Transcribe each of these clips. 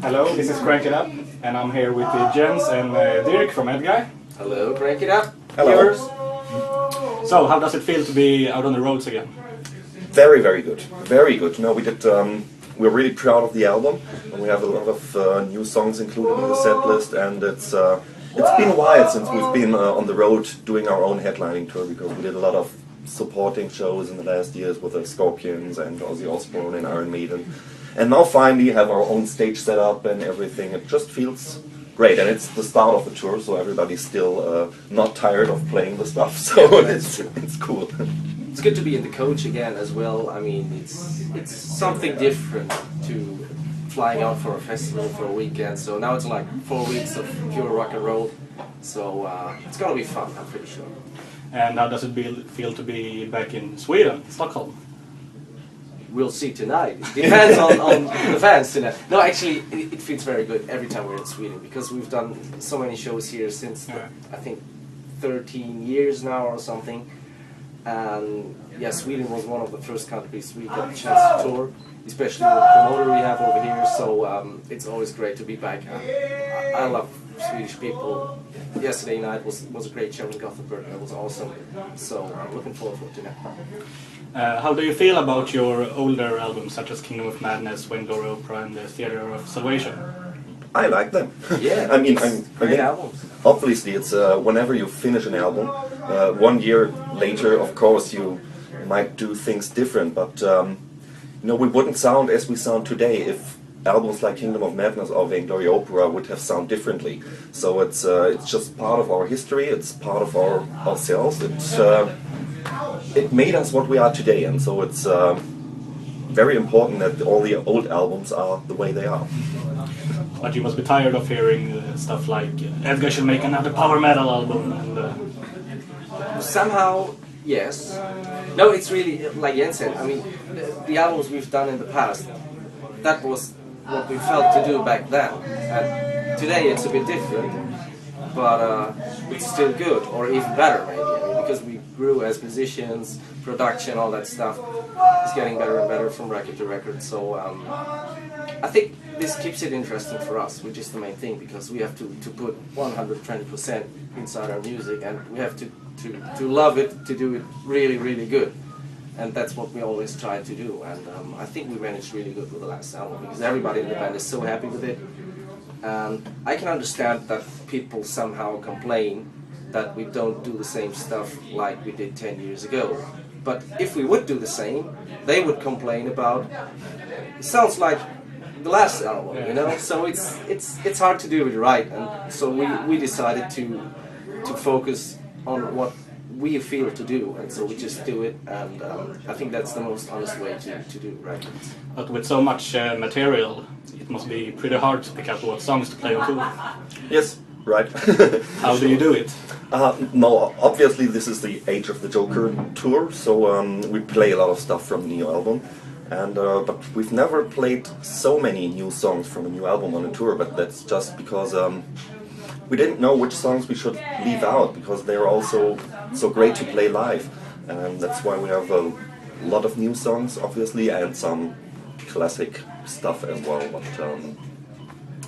Hello, this is Crank It Up, and I'm here with uh, Jens and uh, Dirk from Edguy. Hello, crank it up. Hello. Yours? So, how does it feel to be out on the roads again? Very, very good. Very good. No, we did. Um, we're really proud of the album, and we have a lot of uh, new songs included in the set list. And it's uh, it's been a while since we've been uh, on the road doing our own headlining tour because we did a lot of supporting shows in the last years with the Scorpions and Ozzy Osbourne and Iron Maiden, and now finally have our own stage set up and everything. It just feels great, and it's the start of the tour, so everybody's still uh, not tired of playing the stuff. So it's it's cool. It's good to be in the coach again as well. I mean, it's it's something different to flying out for a festival for a weekend. So now it's like four weeks of pure rock and roll. So uh, it's gonna be fun. I'm pretty sure. And how does it be, feel to be back in Sweden, Stockholm? We'll see tonight. It depends on, on the fans tonight. No, actually, it, it feels very good every time we're in Sweden because we've done so many shows here since the- I think 13 years now or something. And yeah, Sweden was one of the first countries we got a chance to tour, especially with the promoter we have over here. So um, it's always great to be back. And I, I love Swedish people. Yesterday night was was a great show in Gothenburg. It was awesome. So I'm looking forward to tonight. Uh, how do you feel about your older albums, such as Kingdom of Madness, Vain Glory Opera, and The Theatre of Salvation? I like them. Yeah, I mean, I'm, great again, albums. obviously, it's uh, whenever you finish an album, uh, one year later, of course, you might do things different. But um, you know, we wouldn't sound as we sound today if albums like Kingdom of Madness or Vainglory Opera would have sound differently. So it's uh, it's just part of our history. It's part of our ourselves. It uh, it made us what we are today, and so it's. Uh, very important that all the old albums are the way they are. But you must be tired of hearing uh, stuff like uh, Edguy should make another power metal album, and uh, Somehow, yes. No, it's really like Jens said. I mean, the, the albums we've done in the past, that was what we felt to do back then. And today it's a bit different, but uh, it's still good, or even better maybe. Because we grew as musicians, production, all that stuff is getting better and better from record to record. So um, I think this keeps it interesting for us, which is the main thing, because we have to, to put 120% inside our music and we have to, to, to love it, to do it really, really good. And that's what we always try to do. And um, I think we managed really good with the last album because everybody in the band is so happy with it. And I can understand that people somehow complain that we don't do the same stuff like we did 10 years ago. But if we would do the same, they would complain about it sounds like the last album, you know. So it's it's it's hard to do it right, and so we we decided to to focus on what we feel to do, and so we just do it, and um, I think that's the most honest way to, to do records. but with so much uh, material, it must be pretty hard to pick out what songs to play on tour. Yes, right. How do you do it? Uh, no, obviously this is the Age of the Joker tour, so um, we play a lot of stuff from the new album. And uh, but we've never played so many new songs from a new album on a tour. But that's just because um, we didn't know which songs we should leave out because they're also so great to play live. And that's why we have a lot of new songs, obviously, and some classic stuff as well. But um,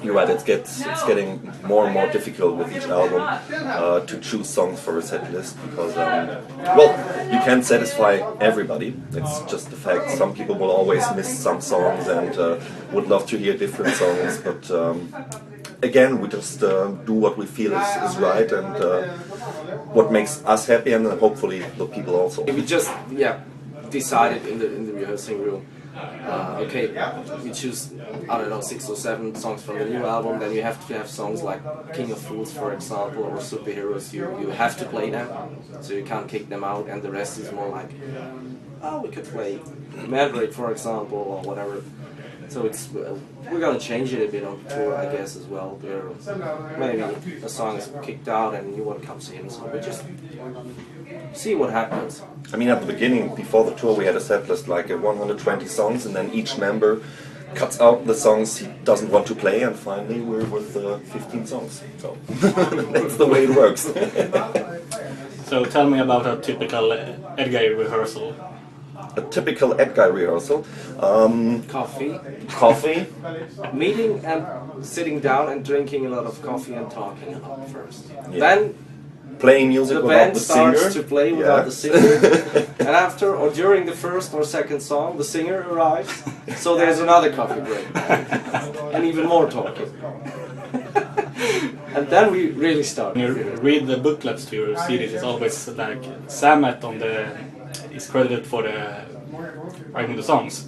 you're right, it gets it's getting more and more difficult with each album uh, to choose songs for a set list because um, well, you can't satisfy everybody. It's just the fact. Some people will always miss some songs and uh, would love to hear different songs, but um, again, we just uh, do what we feel is, is right and uh, what makes us happy, and hopefully the people also. We just yeah decided in the in the rehearsing room. Uh, okay, we choose I don't know six or seven songs from the new album. Then you have to have songs like King of Fools, for example, or Superheroes. You you have to play them, so you can't kick them out. And the rest is more like, oh, we could play Maverick, for example, or whatever. So it's uh, we're gonna change it a bit on tour, I guess, as well. Where maybe a song is kicked out and a new one comes in. So we just see what happens. I mean, at the beginning, before the tour, we had a set list like uh, 120 songs, and then each member cuts out the songs he doesn't want to play, and finally we're with uh, 15 songs. So that's the way it works. So tell me about a typical uh, Edguy rehearsal. A typical Edguy rehearsal. Um, Coffee, coffee, meeting and sitting down and drinking a lot of coffee and talking a lot first. Yeah. Then playing music the without band the starts singer. to play without Yeah. the singer, and after or during the first or second song, the singer arrives. So there's another coffee break, and even more talking. and then we really start. When you read the booklets to your CDs, it's always like Sammet on the is credited for the writing the songs.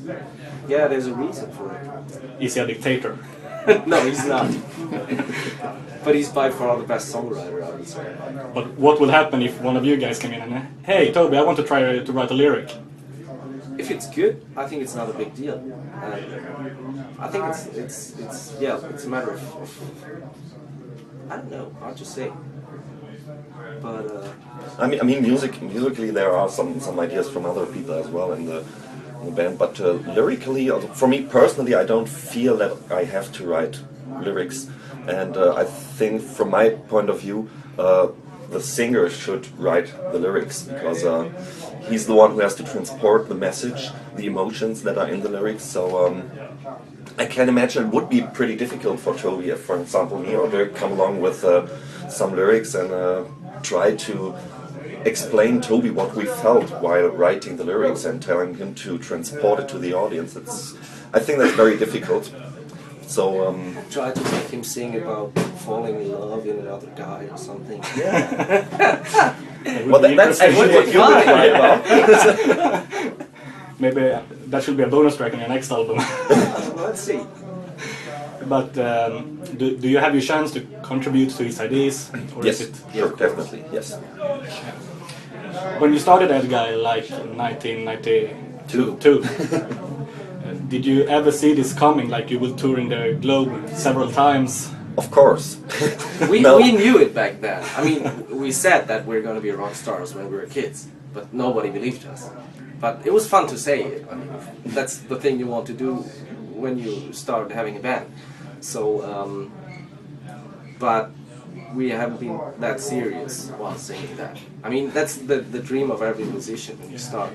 Yeah, there's a reason for it. Is he a dictator? no, he's not. but he's by far the best songwriter, I would say. But what will happen if one of you guys came in and, hey, Toby, I want to try to write a lyric? If it's good, I think it's not a big deal. I think it's it's it's yeah, it's a matter of, of I don't know how to say. But uh, I mean, I mean, music. Musically, there are some some ideas from other people as well in the, in the band. But uh, lyrically, uh, for me personally, I don't feel that I have to write lyrics. And uh, I think, from my point of view, uh, the singer should write the lyrics because uh, he's the one who has to transport the message, the emotions that are in the lyrics. So. Um, I can imagine it would be pretty difficult for Toby if, for example, me or Dirk come along with uh, some lyrics and uh, try to explain Toby what we felt while writing the lyrics and telling him to transport it to the audience. It's, I think that's very difficult. So, um, try to make him sing about falling in love in another guy or something. It would well, that, that's actually what you would write about. Maybe that should be a bonus track in your next album. Let's see. But um, do, do you have your chance to contribute to his ideas? Or Yes, is it sure, definitely, yes. when you started Edguy like 1992 Two. uh, did you ever see this coming like you will touring the globe several times Of course. We, No. we knew it back then. I mean, we said that we're going to be rock stars when we were kids, but nobody believed us. But it was fun to say it. I mean, that's the thing you want to do when you start having a band. So, um, but we haven't been that serious while singing that. I mean, that's the, the dream of every musician when you start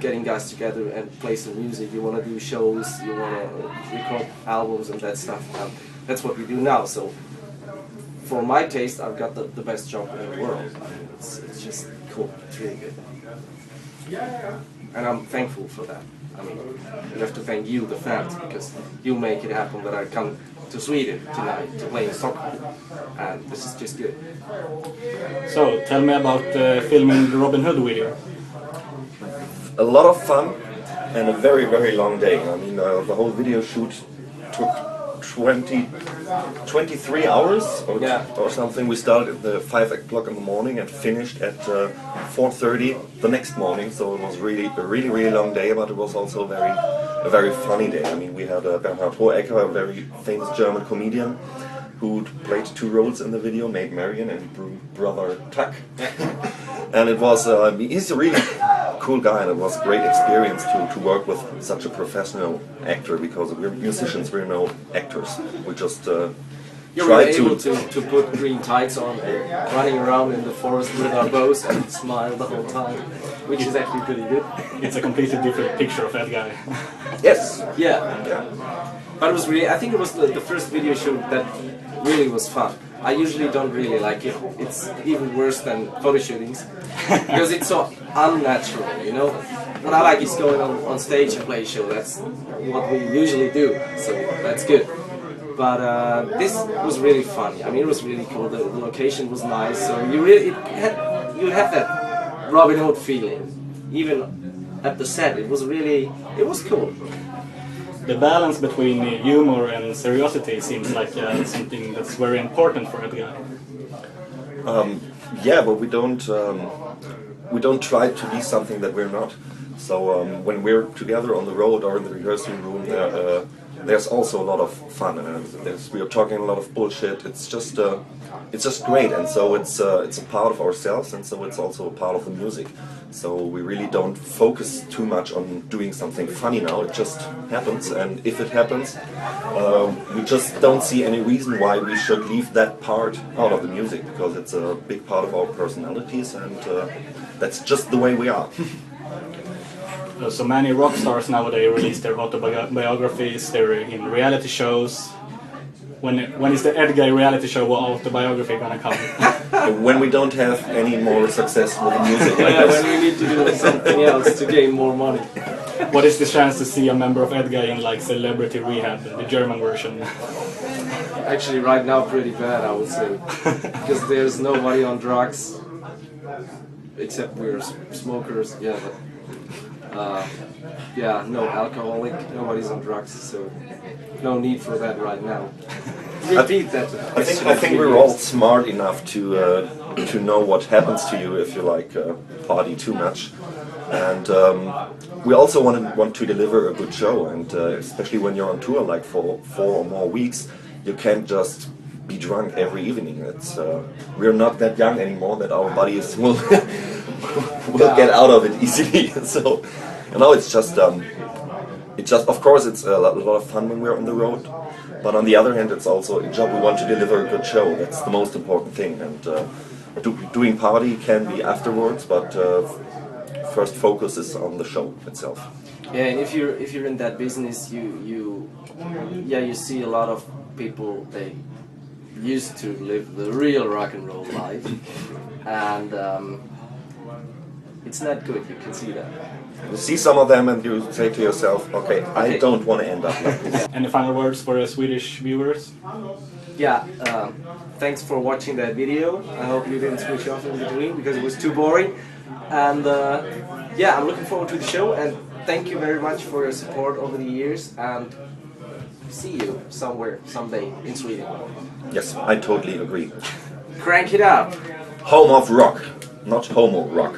getting guys together and play some music. You want to do shows, you want to record albums and that stuff. Um, that's what we do now. So, for my taste, I've got the, the best job in the world. I mean, it's, it's just cool. It's really good. And I'm thankful for that. I mean, you have to thank you, the fans, because you make it happen that I come to Sweden tonight to play in Stockholm. And this is just good. so tell me about uh, filming the robin hood video a lot of fun and a very very long day i mean uh, the whole video shoot took 20 23 hours or, Yeah. or something we started at the 5 o'clock in the morning and finished at uh, 4.30 the next morning so it was really a really really long day but it was also a very a very funny day i mean we had uh, Bernhard Hoëcker a very famous german comedian who played two roles in the video, Maid Marian and br- brother Tuck. and it was, uh, he's a really cool guy and it was a great experience to, to work with such a professional actor because we're musicians, we're no actors. We just uh, You're try really able to, to put green tights on and running around in the forest with our bows and smile the whole time, which is actually pretty good. it's a completely different picture of that guy Yes. Yeah, Yeah. but it was really, I think it was the, the first video shoot that really was fun. I usually don't really like it. It's even worse than photo shootings because it's so unnatural, you know? What I like is going on, on stage and play a show. That's what we usually do, so that's good. But uh, this was really fun. I mean, it was really cool. The, the location was nice, so you really had, you have that Robin Hood feeling. Even at the set, it was really it was cool. the balance between humor and seriosity seems like uh, something that's very important for guy Um, yeah, but we don't um, we don't try to be something that we're not. So um, when we're together on the road or in the rehearsal room, there, uh, there's also a lot of fun. And we are talking a lot of bullshit. It's just uh, it's just great, and so it's uh, it's a part of ourselves, and so it's also a part of the music. So we really don't focus too much on doing something funny now. It just happens, and if it happens, um, we just don't see any reason why we should leave that part out of the music because it's a big part of our personalities, and uh, that's just the way we are. Uh, so many rock stars nowadays release their autobiographies. They're in reality shows. When when is the Edguy reality show or autobiography gonna come? when we don't have any more success with music like Yeah, this. when we need to do something else to gain more money. what is the chance to see a member of Edguy in like Celebrity Rehab, the German version? Actually, right now, pretty bad, I would say, because there's nobody on drugs except we're smokers. Yeah, but uh, yeah, no alcoholic, nobody's on drugs, so no need for that right now. Repeat that. I think I think we're all smart enough to uh, to know what happens to you if you like uh, party too much, and um, we also want to want to deliver a good show, and uh, especially when you're on tour like for four or more weeks, you can't just be drunk every evening. It's uh, we're not that young anymore that our bodies will will get out of it easily. so you know, it's just um, it just of course it's a lot, a lot of fun when we're on the road. But on the other hand it's also a job we want to deliver a good show. That's the most important thing. And uh, do, doing party can be afterwards but uh, first focus is on the show itself. Yeah, and if you're if you're in that business, you you yeah you see a lot of people they used to live the real rock and roll life, and um, it's not good. You can see that. you see some of them and you say to yourself okay i Okay. don't want to end up like this Any final words for the Swedish viewers? Yeah. Um, thanks for watching that video. I hope you didn't switch off in between because it was too boring. And uh, yeah, I'm looking forward to the show. And thank you very much for your support over the years. And see you somewhere someday in Sweden. yes i totally agree Crank it up. home of rock not homo rock